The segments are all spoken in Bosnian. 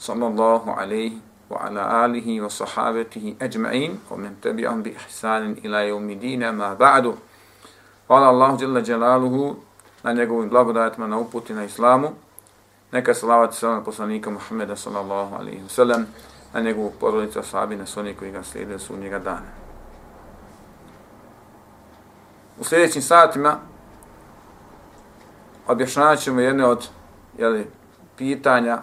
صلى الله wa وعلى آله wa أجمعين ومن تبعهم بإحسان ila يوم دين ma ba'du. قال الله جل جلاله na njegovim blagodatima, na uputi, na islamu. Neka salavat selam na poslanika Muhammeda sallallahu alaihi wa sallam, na njegovu porodicu ashabi, na sve koji ga slijede su njega dana. U sljedećim satima objašnjavat ćemo jedne od jeli, pitanja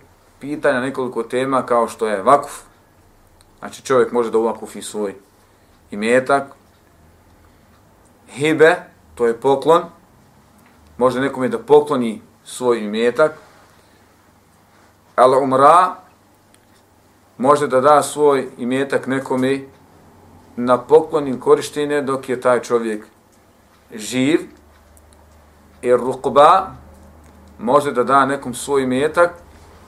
pitanja, nekoliko tema kao što je vakuf. Znači čovjek može da uvakufi svoj imetak. Hibe, to je poklon. Može nekome da pokloni svoj imetak. Al umra, može da da svoj imetak nekome na poklon ili korištenje dok je taj čovjek živ. I rukba, može da da nekom svoj imetak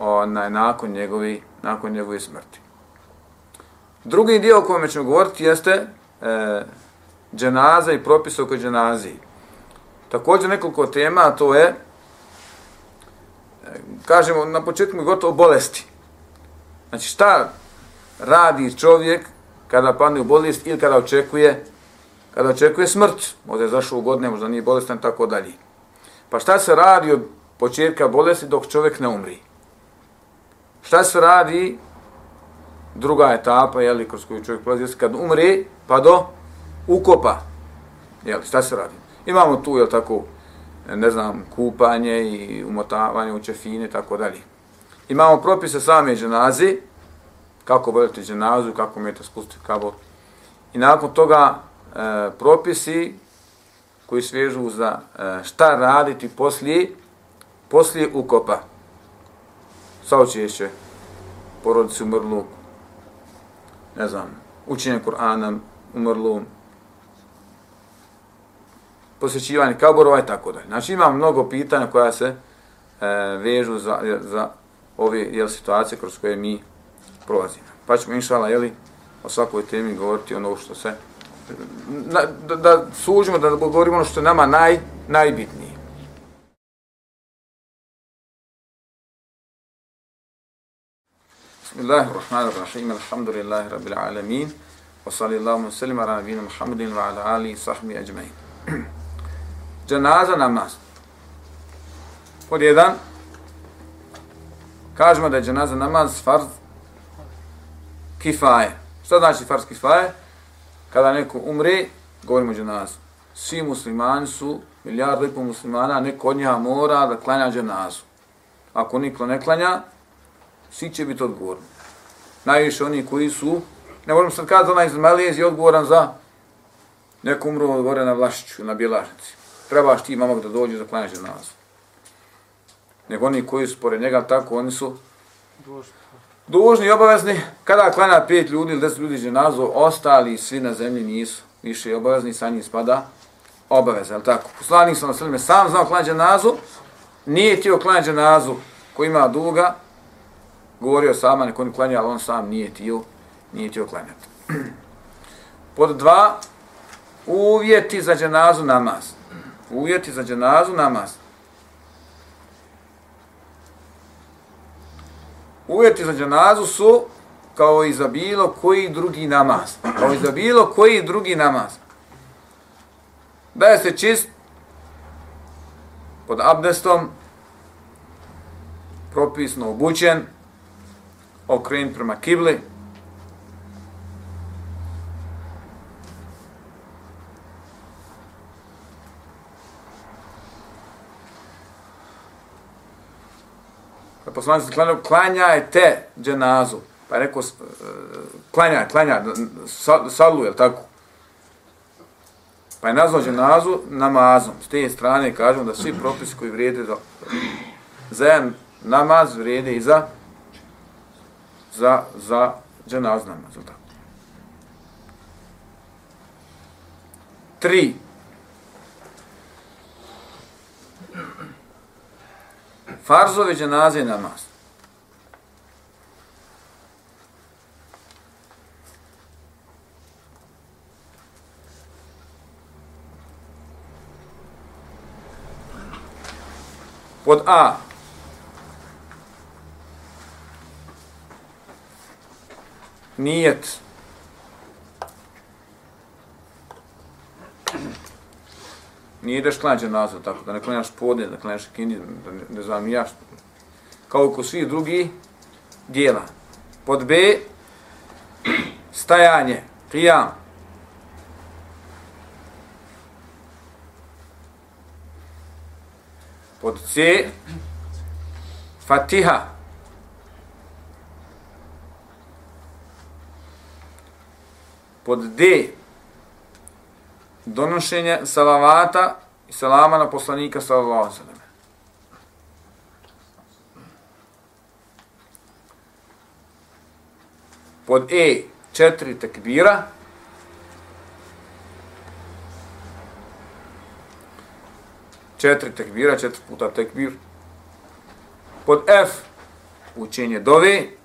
onaj, nakon, njegovi, nakon njegove smrti. Drugi dio o kojem ćemo govoriti jeste e, dženaza i propis oko dženaziji. Također nekoliko tema, a to je, e, kažemo, na početku gotovo bolesti. Znači šta radi čovjek kada padne u bolest ili kada očekuje kada očekuje smrt, možda je zašao u godine, možda nije bolestan, tako dalje. Pa šta se radi od početka bolesti dok čovjek ne umri? Šta se radi druga etapa, jeli, kroz koju čovjek prolazi, kad umre, pa do ukopa. jeli, šta se radi? Imamo tu, je tako, ne znam, kupanje i umotavanje u čefine, tako dalje. Imamo propise same dženazi, kako voditi dženazu, kako umijete spustiti kabot. I nakon toga e, propisi koji svežu za e, šta raditi poslije, poslije ukopa saučešće porodici umrlu, ne znam, učenje Kur'ana umrlu, posjećivanje kaborova i tako dalje. Znači imam mnogo pitanja koja se e, vežu za, za ove jel, situacije kroz koje mi prolazimo. Pa ćemo inšala, jeli, o svakoj temi govoriti ono što se, na, da, da suđimo, da govorimo ono što je nama naj, najbitnije. Bismillahirrahmanirrahim. Alhamdulillahi rabbil alamin. Wa sallallahu sallam ala nabina Muhammadin wa ala alihi sahbihi ajma'in. Janaza namaz. Pod jedan kažemo da je janaza namaz farz kifaje. Šta znači farz kifaje? Kada neko umre, govorimo janaz. Svi muslimani su, milijarde i pol muslimana, neko od njega mora da klanja janazu. Ako niko ne klanja, svi će biti odgovorni. Najviše oni koji su, ne možemo sad kazati, onaj iz Malezije odgovoran za Neko umro gore na Vlašiću, na Bjelašnici. Trebaš ti mamak da dođe za klanje nas. Nego oni koji su pored njega tako, oni su dužni i obavezni. Kada klanja pet ljudi ili deset ljudi dženazu, ostali svi na zemlji nisu više obavezni, sa njim spada obaveza, je tako? Poslanik sam na sam znao klanja dženazu, nije tio klanja dženazu koji ima duga, govorio sama, neko on klanja, ali on sam nije tio, nije tio klanjati. Pod dva, uvjeti za dženazu namaz. Uvjeti za dženazu namaz. Uvjeti za dženazu su kao i za bilo koji drugi namaz. Kao i za bilo koji drugi namaz. Da je se čist pod abdestom, propisno obučen, okren prema kibli, Pa poslanik se klanjao, klanjajte dženazu. Pa je rekao, klanja, e, klanja, salu, je tako? Pa je nazvao dženazu namazom. S te strane kažemo da svi propisi koji vrijede za, za jedan namaz vrijede i za za, za dženaz namaz. Tako? Tri. Farzove dženaze namaz. Pod A. Nijet. Nije ideš klanjati nazad, tako da ne klanjaš podne, da klanjaš kindi, da ne, ne znam ja što. Kao i ko svi drugi dijela. Pod B, stajanje, qiyam. Pod C, fatiha. Pod D, donošenje salavata i salama na poslanika sallallahu alejhi ve sellem. Pod E četiri tekbira. Četiri tekbira, četiri puta tekbir. Pod F učenje dove.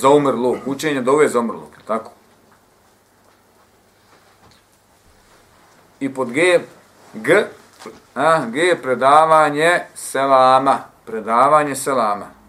Za umrlog, učenje dove za umrlog, tako? I pod G, G, a, G je predavanje selama, predavanje selama.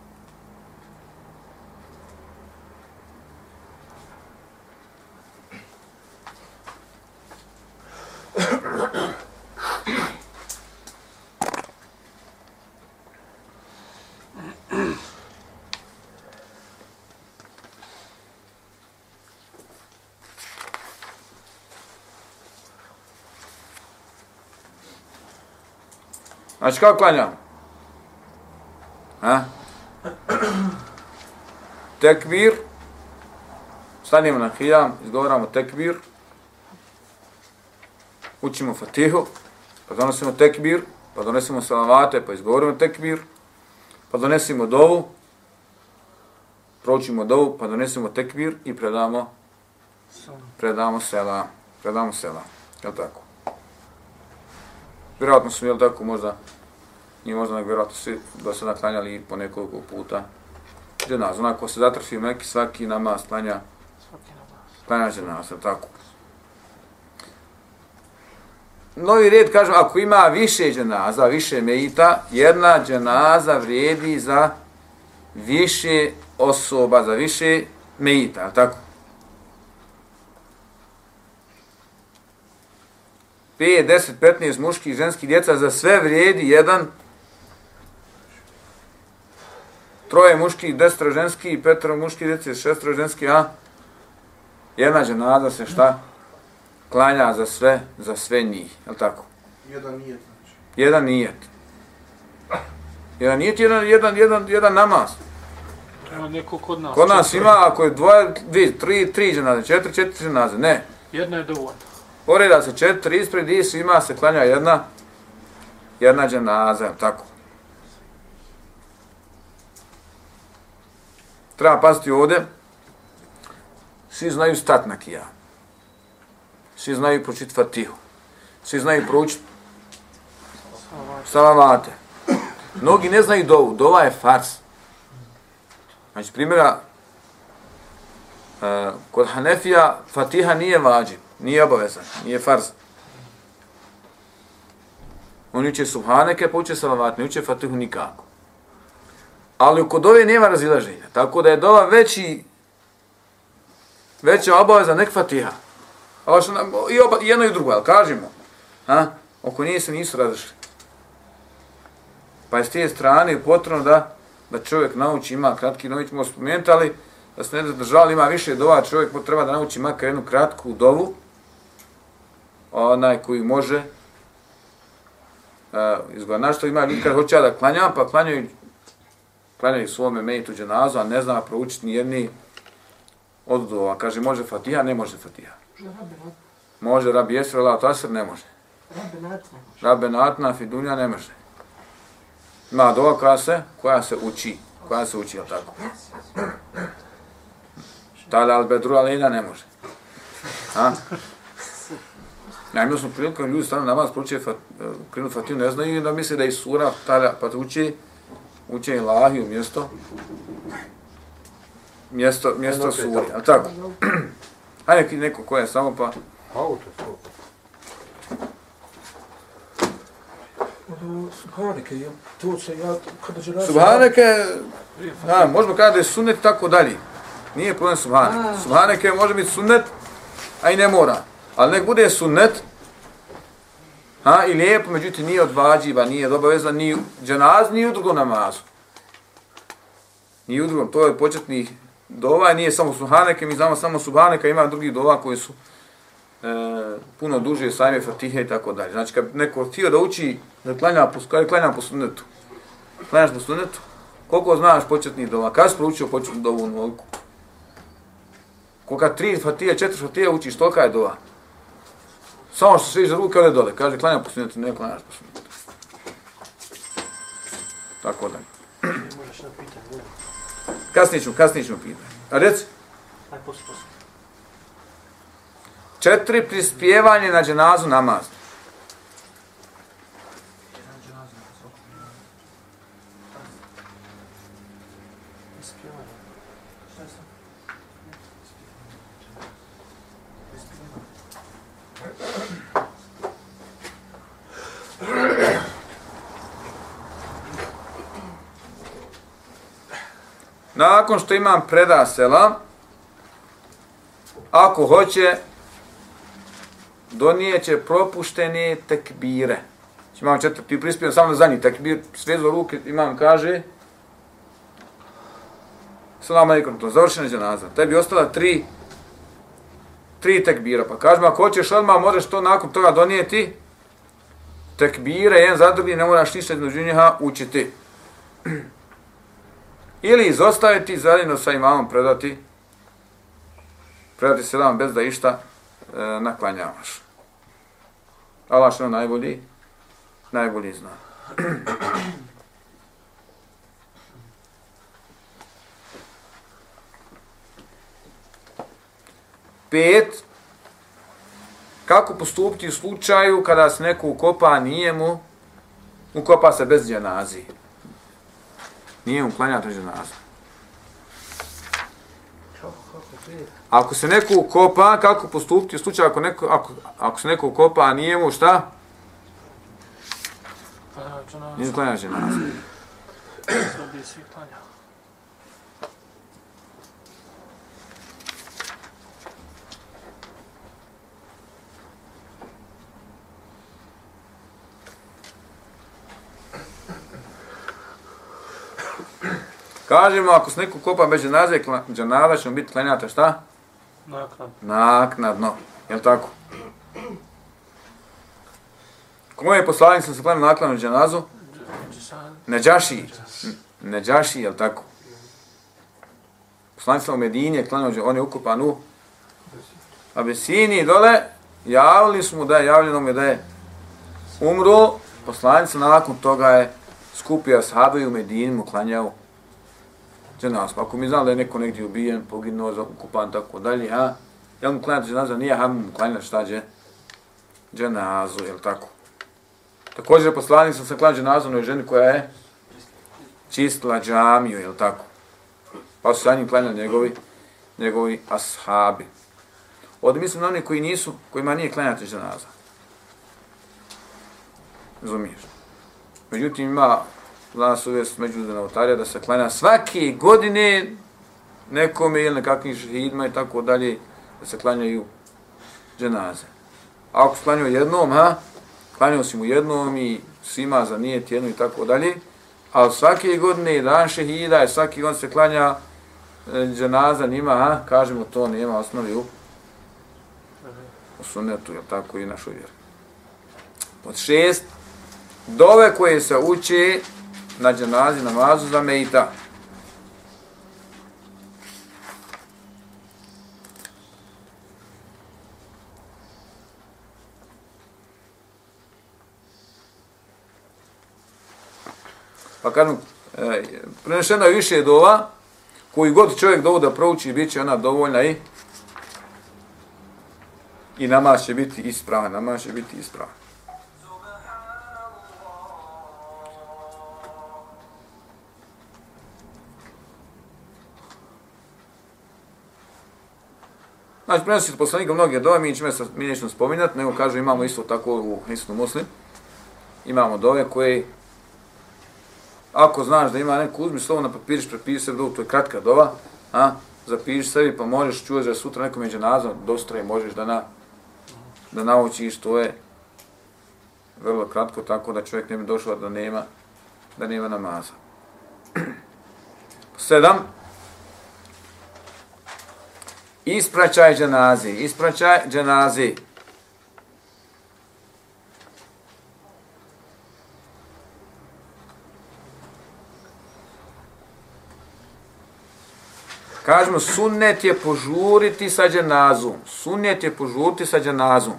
Znači kako klanjamo? Ha? Tekbir. Stanimo na hijam, izgovaramo tekbir. Učimo fatihu. Pa donosimo tekbir. Pa donesimo salavate, pa izgovorimo tekbir. Pa donesimo dovu. Proučimo dovu, pa donesimo tekbir i predamo predamo sela. Predamo sela. Je tako? Vjerojatno su, jel tako, možda, nije možda nek vjerojatno svi do sada klanjali po nekoliko puta. Dženaz, onako se zatrfi u Meki, svaki namaz klanja, klanja dženaz, jel tako. Novi red, kažem, ako ima više dženaza, više mejita, jedna dženaza vrijedi za više osoba, za više mejita, tako. 5, 10, 15 muških i ženskih djeca, za sve vrijedi jedan troje muški, destra ženski i petro muški djece, šestro ženski, a jedna dženaza se šta? Klanja za sve, za sve njih, je tako? Jedan nijet, znači. Jedan nijet. Jedan nijet, jedan, jedan, jedan, jedan namaz. Ima neko kod nas. Kod nas četiri. ima, ako je dvoje, dvije, tri, tri dženaze, četiri, četiri dženaze, ne. Jedna je dovoljna. Poreda se četiri ispred i svima se klanja jedna, jedna dženaza, tako. Treba paziti ovdje, svi znaju stat na kija. Svi znaju pročiti fatihu. Svi znaju proučiti salavate. Mnogi ne znaju dovu, dova je fars. Znači, primjera, uh, kod Hanefija fatiha nije vađib nije obavezan, nije farz. Oni uče subhaneke, pa uče salavat, ne uče fatihu nikako. Ali kod ove nema razilaženja, tako da je dova veći, veća obaveza nek fatiha. A što nam, i, oba, i jedno i drugo, ali kažemo, a, oko nije se nisu razišli. Pa je s te strane potrebno da, da čovjek nauči, ima kratki nović, smo spomenuti, ali da se ne zadržali, ima više dova, čovjek treba da nauči makar jednu kratku dovu, onaj koji može uh, izgleda. Znaš što ima ljudi kad hoće da klanjam, pa klanjaju, klanjaju svome mejtu dženazu, a ne zna proučiti ni jedni od dova. Kaže, može Fatiha, ne može Fatiha. Može Rabi Jesra, Allah Tasr, ne može. Rabbe Natna, Fidunja, ne može. Ima dova koja se, koja se uči, koja se uči, jel tako? Tada al bedru alina ne može. A? Ja imao smo priliku, ljudi stavno namaz prouče fat, krenu Fatihu, ne znaju i da misle da je sura tada, pa uče, uče ilahiju mjesto, mjesto, mjesto suri, a tako? Hajde neki neko ko je samo pa, Auto su. Subhanike, jel? To se ja, kada će. Subhaneke, a, možemo kada da je sunnet i tako dalje. Nije problem subhanek. Subhaneke može biti sunnet, a i ne mora. Ali nek bude sunnet, ha, i lijepo, međutim nije od vađiva, nije od obaveza, ni u dženaz, ni u drugom namazu. Ni u drugom, to je početni dova, nije samo subhaneke, mi znamo samo subhaneka, ima drugih dova koji su e, puno duže sajme fatihe i tako dalje. Znači, kad neko htio da uči, da klanja po, kada klanja po sunnetu, klanjaš po sunnetu, koliko znaš početni dova, kada si proučio početnu dovu u nolku? Koliko tri fatije, četiri fatije učiš, tolika je dova. Samo što sviš za ruke, ode dole. Kaže, klanja po sunnetu, ne klanjaš po sunnetu. Tako pitanje. ne. Kasnije ćemo, kasnije ćemo pitati. A reci, četiri prispjevanje na dženazu namaz. Nakon što imam predasela, ako hoće, donijeće propuštene tekbire. Znači, imam četvrti prispijen, samo na zadnji tekbir, svezo ruke, imam kaže, salam alaikum, to završena dženaza. Tebi ostala tri, tri tekbira, pa kažem, ako hoćeš odmah, možeš to nakon toga donijeti, tekbire, jedan za drugi, ne moraš ništa između njeha učiti. Ili izostaviti, zajedno sa imamom predati, predati selam bez da išta e, naklanjavaš. Allah što najbolji, najbolji zna. Pet, kako postupiti u slučaju kada se neko ukopa, a nije mu, ukopa se bez dženazije. Nije mu klanjata dženaza. Ako se neko ukopa, kako postupiti u slučaju ako, neko, ako, ako se neko ukopa, a nije mu šta? Nije klanja dženaza. sad Kažemo, ako se neko ukopa bez dženaze, dženaza će mu biti klanjata šta? Naknad. Naknadno. Je li tako? Kome je poslanik sam se klanio naknadno dženazu? Neđaši. Neđaši, je li tako? Poslanik sa u Medini je klanio, on je ukupan u Abesini dole, javili su mu da je, javljeno mu je da je umro, poslanik nakon toga je skupio sahabe u Medini mu klanjao dženazu. Ako mi znali da je neko negdje ubijen, poginuo, ukupan, tako dalje, a jel mu klanjati dženazu, nije ham mu klanjati šta će dženazu, jel tako? Također poslanik sam se klanjati dženazu na ženi koja je čistila džamiju, jel tako? Pa su sa njim klanjali njegovi, njegovi ashabi. Ovdje mislim na one koji nisu, kojima nije klanjati dženaza. Razumiješ? Međutim, ima nas uvijest međunarodna novotarija da se klanja svake godine nekome ili nekakvim šehidima i tako dalje, da se klanjaju dženaze. A ako se klanjaju jednom, ha, klanjaju si mu jednom i svima za nijet jedno i tako dalje, ali svake godine dan šehida i svaki on se klanja e, dženaza njima, ha, kažemo to nema osnovi u, u sunetu, jel tako i našoj vjeri. Pod šest, dove koje se uče na dženazi namazu za mejta. Pa kažem, e, prenešeno je više dova, koji god čovjek dovu da prouči, bit će ona dovoljna i i namaz će biti ispravan, namaz će biti ispravan. Znači, prenosi od poslanika mnoge dove, mi ćemo se mi nećemo spominjati, nego kažu imamo isto tako u Hrisnu Muslim. Imamo dove koje, ako znaš da ima neku, uzmi slovo na papiriš, prepiši sebi dovu, to je kratka dova, a, zapiši sebi pa možeš čuti da sutra neko među nazvom, dostra i možeš da, na, da naučiš, to je vrlo kratko, tako da čovjek ne bi došao da nema, da nema namaza. Sedam, Ispraćaj dženazi, ispraćaj dženazi. Kažemo, sunnet je požuriti sa dženazom. Sunnet je požuriti sa dženazom.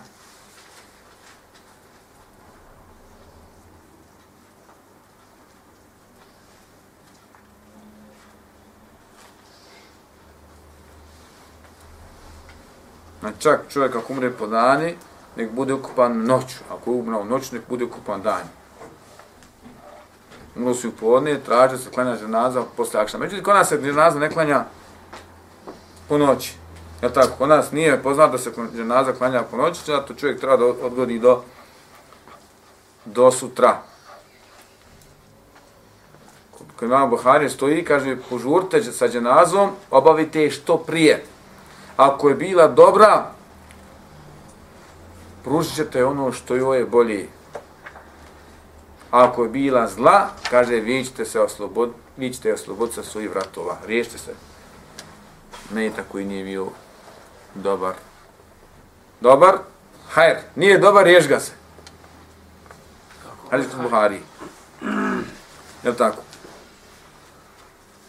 Čak čovjek ako umre po dani, nek bude ukupan noću. Ako je umrao noću, nek bude ukupan dan. Umro si u podne, traže se klanja ženaza posle akšna. Međutim, kod nas se ženaza ne klanja po noći. Ja tako, kod nas nije poznato da se ženaza klanja po noći, zato čovjek treba da odgodi do, do sutra. Kod imamo Buhari stoji, kaže, požurte sa ženazom, obavite što prije ako je bila dobra, pružit ćete ono što joj je bolje. Ako je bila zla, kaže, vi ćete se osloboditi, vi ćete osloboditi sa svojih vratova. Riješite se. Ne je tako i nije bio dobar. Dobar? Hajr. Nije dobar, riješ ga se. Hadis Buhari. Je tako?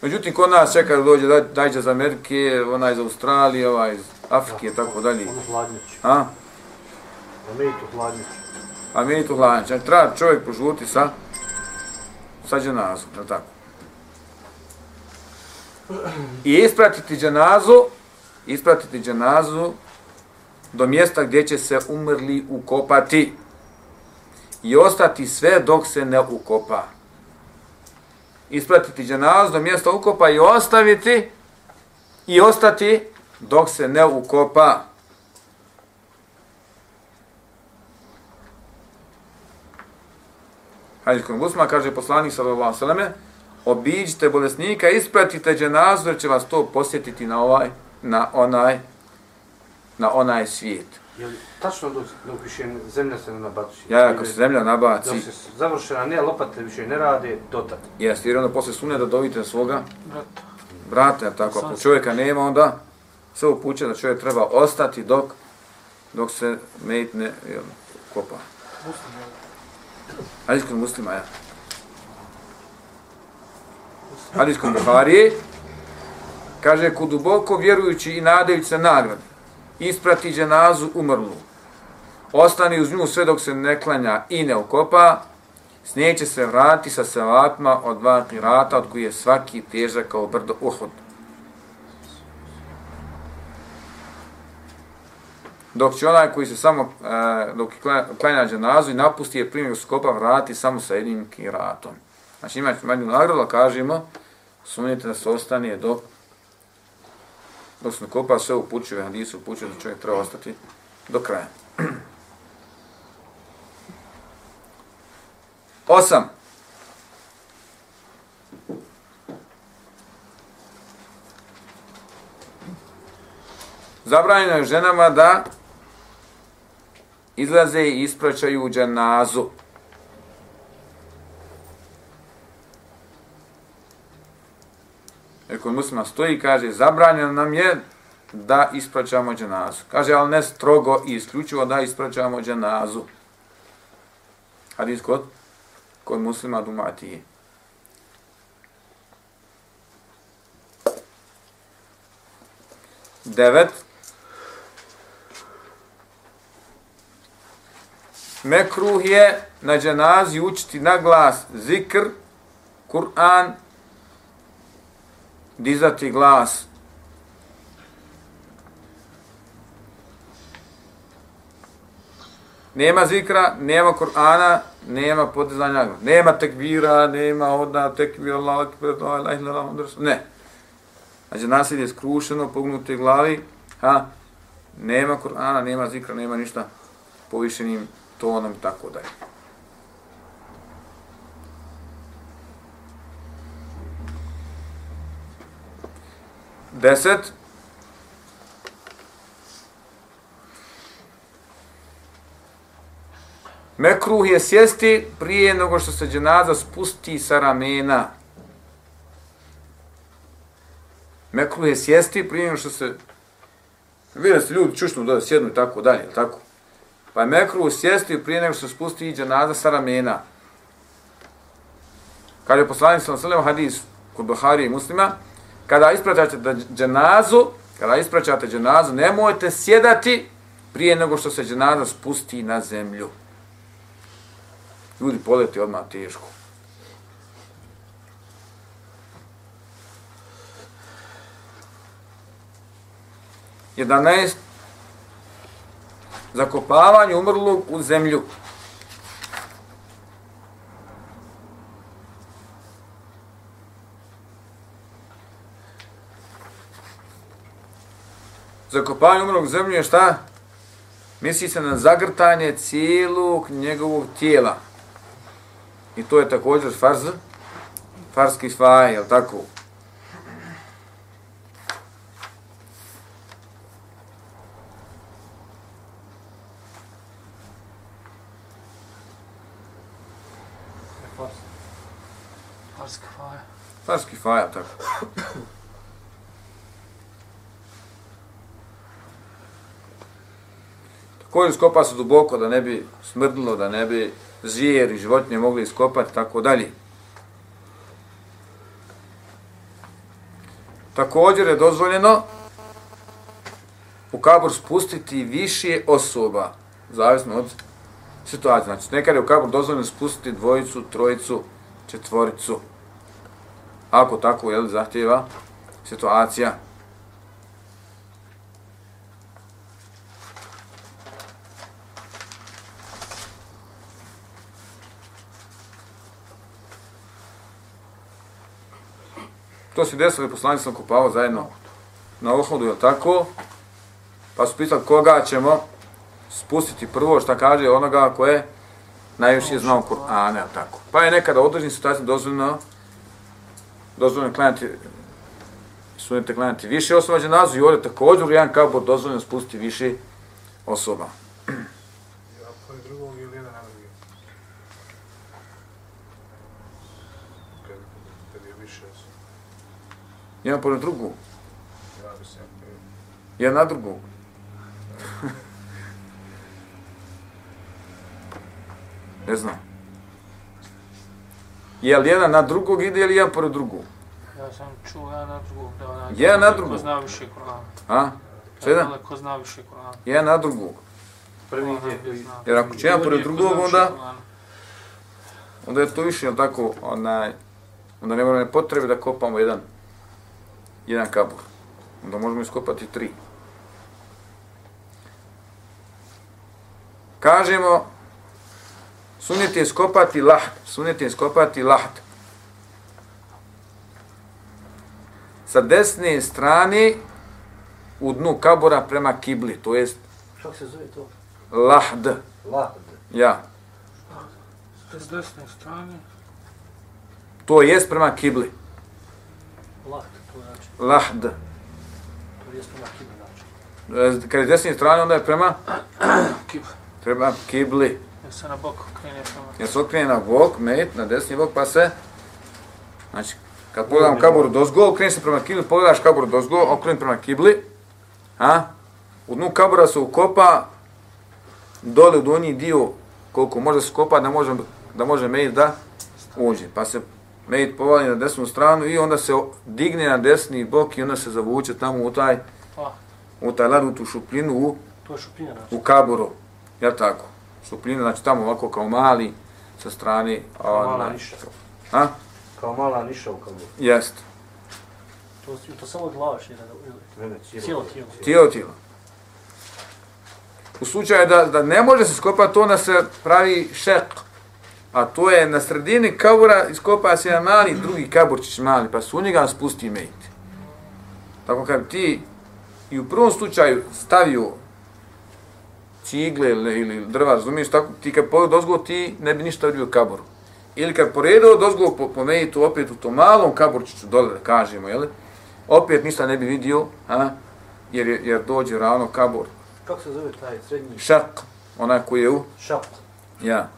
Međutim, kod nas čeka da dođe dajđa iz Amerike, ona iz Australije, ova iz Afrike, ja, tako dalje. Ono hladnjač. A? Amejtu hladnjač. Amejtu hladnjač. Znači, treba čovjek požuti sa, sa dženazom, je tako? I ispratiti dženazu, ispratiti dženazu do mjesta gdje će se umrli ukopati i ostati sve dok se ne ukopa ispratiti dženaz do mjesta ukopa i ostaviti i ostati dok se ne ukopa. Hadis kod Musma kaže poslanik sallallahu alejhi ve obiđite bolesnika, ispratite dženazu jer će vas to posjetiti na ovaj na onaj na onaj svijet. Je li tačno dok, dok više zemlja se ne nabaci? Ja, ako se zemlja nabaci... Dok se završena, ne, lopate više ne rade, dotad. Jeste, jer onda posle sunne da dovite svoga Brata. brata, tako, ako čovjeka nema, onda se upuće da čovjek treba ostati dok dok se mejt ne jel, kopa. Muslim, jel? Hadis kod muslima, ja. Hadis kod Buhari, kaže, ko duboko vjerujući i nadajući se nagrad, isprati dženazu umrlu, ostani uz nju sve dok se ne klanja i ne ukopa, će se vrati sa selatma od dva pirata, od koji je svaki težak kao brdo uhod. Dok će onaj koji se samo, e, dok klanja dženazu i napusti je primjer skopa, vrati samo sa jednim kiratom. Znači imate manju nagradu, kažemo, sunite da se ostane do odnosno se kopa sve upućuje, hadisu upućuje da čovjek treba ostati do kraja. Osam. Zabranjeno je ženama da izlaze i ispraćaju džanazu. E, kod muslima stoji kaže, zabranjeno nam je da ispraćamo dženazu. Kaže, ali ne strogo i isključivo da ispraćamo dženazu. Hadis kod, kod muslima dumatije. Devet. Mekruh je na dženazi učiti na glas zikr, Kur'an, dizati glas. Nema zikra, nema Kur'ana, nema podizanja, nema tekbira, nema odna tekbira, Allah, ekber, Allah, Allah, Allah, ne. Znači, nasilje je skrušeno, pognuti glavi, ha, nema Kur'ana, nema zikra, nema ništa povišenim tonom i tako dalje. Deset. Mekruh je sjesti prije nego što se dženaza spusti sa ramena. Mekruh je sjesti prije nego što se... Vidio ste ljudi čušnu da sjednu i tako dalje, tako? Pa je mekruh sjesti prije nego što se spusti dženaza sa ramena. Kad je poslanik sa Selem hadis kod Buhari i muslima, kada ispraćate dženazu, kada ispraćate dženazu, nemojte sjedati prije nego što se dženaza spusti na zemlju. Ljudi poleti odmah teško. Jedanaest. Zakopavanje umrlog u zemlju. Zakopanje umrlog zemlje je šta? Misli se na zagrtanje cijelog njegovog tijela. I to je također farz, farski faj, je tako? Farski faja. Farski faja, tako. Koju iskopa su duboko da ne bi smrdilo, da ne bi zvijer i životinje mogli iskopati, tako dalje. Također je dozvoljeno u kabur spustiti više osoba, zavisno od situacije. Znači, nekad je u kabur dozvoljeno spustiti dvojicu, trojicu, četvoricu. Ako tako, jel, zahtjeva situacija. To se desilo, poslanik sam kupao zajedno na Uhudu, je tako? Pa su pitali koga ćemo spustiti prvo, šta kaže onoga ko je najviše znao Kur'ana, je tako? Pa je nekada u određenim situacijama dozvoljeno dozvoljeno klanjati sunete klanjati više osoba dženazu i ovdje također jedan kabor dozvoljeno spustiti više osoba. Jedan pored drugu. Jedan na drugu. ne znam. Je li jedan na drugog ide ili jedan pored drugu? Ja sam čuo jedan na drugog da onaj... Jedan na Ko drugog? zna više Kur'ana. A? Šta jedan? Da, Ko zna više Kur'ana. Jedan na drugog. Prvi zna. Jer ako će jedan pored Ko drugog, onda, onda je to više, jel tako, onaj, onda ne moramo potrebe da kopamo jedan, jedan kabur. Onda možemo iskopati tri. Kažemo, sunet je iskopati laht, sunet je iskopati laht. Sa desne strane u dnu kabura prema kibli, to jest Kako se zove to? lahd, Lahd. ja. S desne strane. To jest prema kibli, Lahd, lahd. to jest prema kibli znači. Kad je s desne strane, onda je prema, Kib. prema kibli. Ja se na bok krene prema. Jer se okrene na bok, met, na desni bok, pa se... Znači, kad pogledam kaburu dozgo, okreni se prema kibli, pogledaš kaburu dozgo, okreni prema kibli, a? U dnu kabura se ukopa dole u donji dio, koliko može se kopa da može, da može mejit da uđe. Pa se mejit povali na desnu stranu i onda se digne na desni bok i onda se zavuče tamo u taj, u taj lad, u tu šupljinu, u, To je šupljina znači. u kaburu. Ja tako? Šupljina, znači tamo ovako kao mali sa strane. Kao mala onaj- niša. A? Kao mala niša u kaburu. Jest. To, to samo glava šira, ili Ne, cijelo. cijelo tijelo. Tijelo, tijelo. U slučaju da, da ne može se skopati, onda se pravi šek. A to je na sredini kabura iskopa se jedan mali drugi kaburčić mali, pa su u njega spusti mejt. Tako kad ti i u prvom slučaju stavio cigle ili, ili drva, razumiješ, tako ti kad pogledao dozgo, ti ne bi ništa vidio kaboru. Ili kad poredao dozgo po, po mejtu opet u tom malom kaburčiću dole, da kažemo, jel? opet ništa ne bi vidio, a? Jer, je- jer dođe ravno kabor. Kako se zove taj srednji? Šak, onaj koji je u, Šap. ja.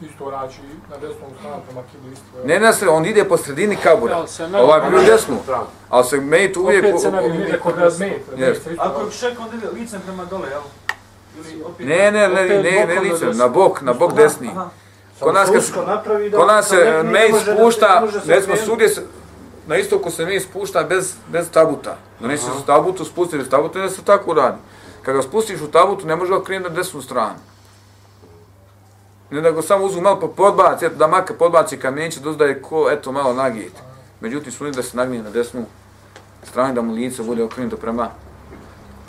Isto znači na desnom stranu prema kibli isto. je. Ne na se, on ide po sredini kabura. Ne- Ovaj bi u desnu, ali se mejt uvijek... Opet se ne vidi kod. Jest. Ako je šek, onda ide licem prema dole, jel? Ne, ne, ne, ne, ne, desna. na bok, na bok desni. Kod nas kad- se usko napravi da... Kod nas se ne mejt spušta, ne recimo sudje se, na istoku se mejt spušta bez, bez tabuta. Donesi se tabutu, spusti bez tabuta i da se tako radi. Kad ga spustiš u tabutu, ne može ga okrenuti na desnu stranu. Ne da samo uzmu malo pa podbaci, eto da maka podbaci kamenče, dosta da je ko, eto, malo nagijete. Međutim, su da se nagnije na desnu stranu, da mu lice bude okrenuto prema,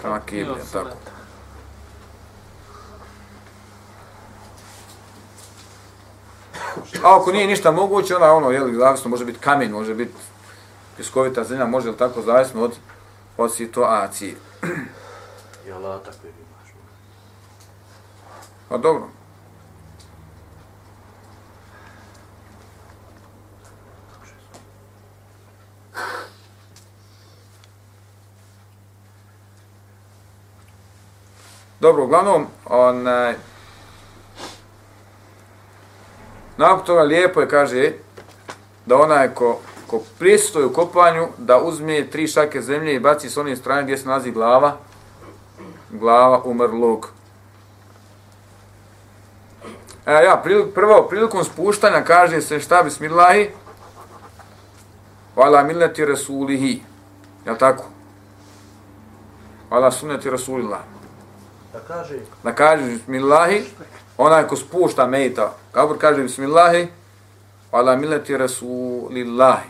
prema kibli, Jel jel tako. A ako nije ništa moguće, onda ono, jel, zavisno, može biti kamen, može biti piskovita zemlja, može li tako, zavisno od, od situacije. I alata koji imaš. Pa dobro. Dobro, uglavnom, onaj, nakon toga lijepo je, kaže, da onaj ko, ko pristoji u kopanju, da uzme tri šake zemlje i baci s onim strane gdje se nalazi glava, glava umrlog. E, ja, pril, prvo, prilikom spuštanja kaže se šta bismillahi, vala milleti resulihi, jel tako? Vala sunneti rasulillah. Da kaže, Da kaže bismillahi, onaj ko spušta mejta, kabur kaže bismillahi, vala milleti rasulillahi.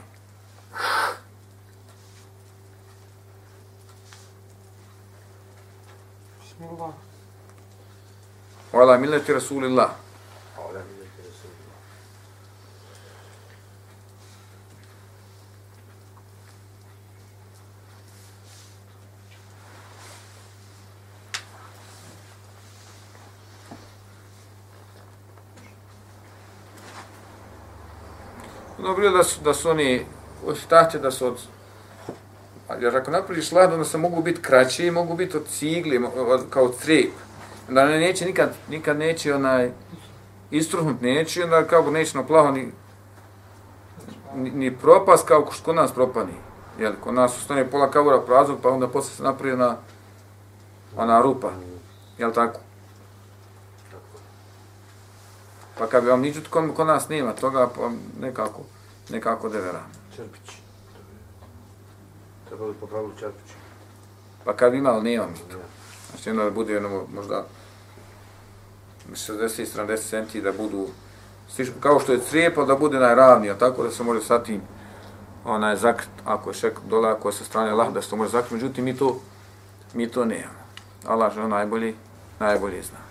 Bismillah. Vala milleti rasulillah. a da vidite da se... Dobro da su, da su oni ostate da su od jer ako napraviš lad, onda se mogu biti kraći, mogu biti od cigli, od, kao crijep. Onda ne, neće nikad, nikad neće onaj istruhnut neće, onda kao neće na plaho ni, ni, ni propast kao kod nas propani. Jel, kod nas ustane pola kavura prazno, pa onda posle se napravi na ona rupa. Jel tako? Pa kad bi vam niđu, kod, kod nas nema toga, pa nekako, nekako devera. Črpić. Treba li po pravilu čerpići? Pa kad bi imali, nema mi to. Znači onda da bude ono možda 60-70 centi da budu kao što je crijepo da bude najravnija, tako da se može sa tim onaj zakrt, ako je šek dole, ako je sa strane lah, da se to može zakrit, međutim mi to, mi to nemamo. Allah je najbolji, najbolji zna.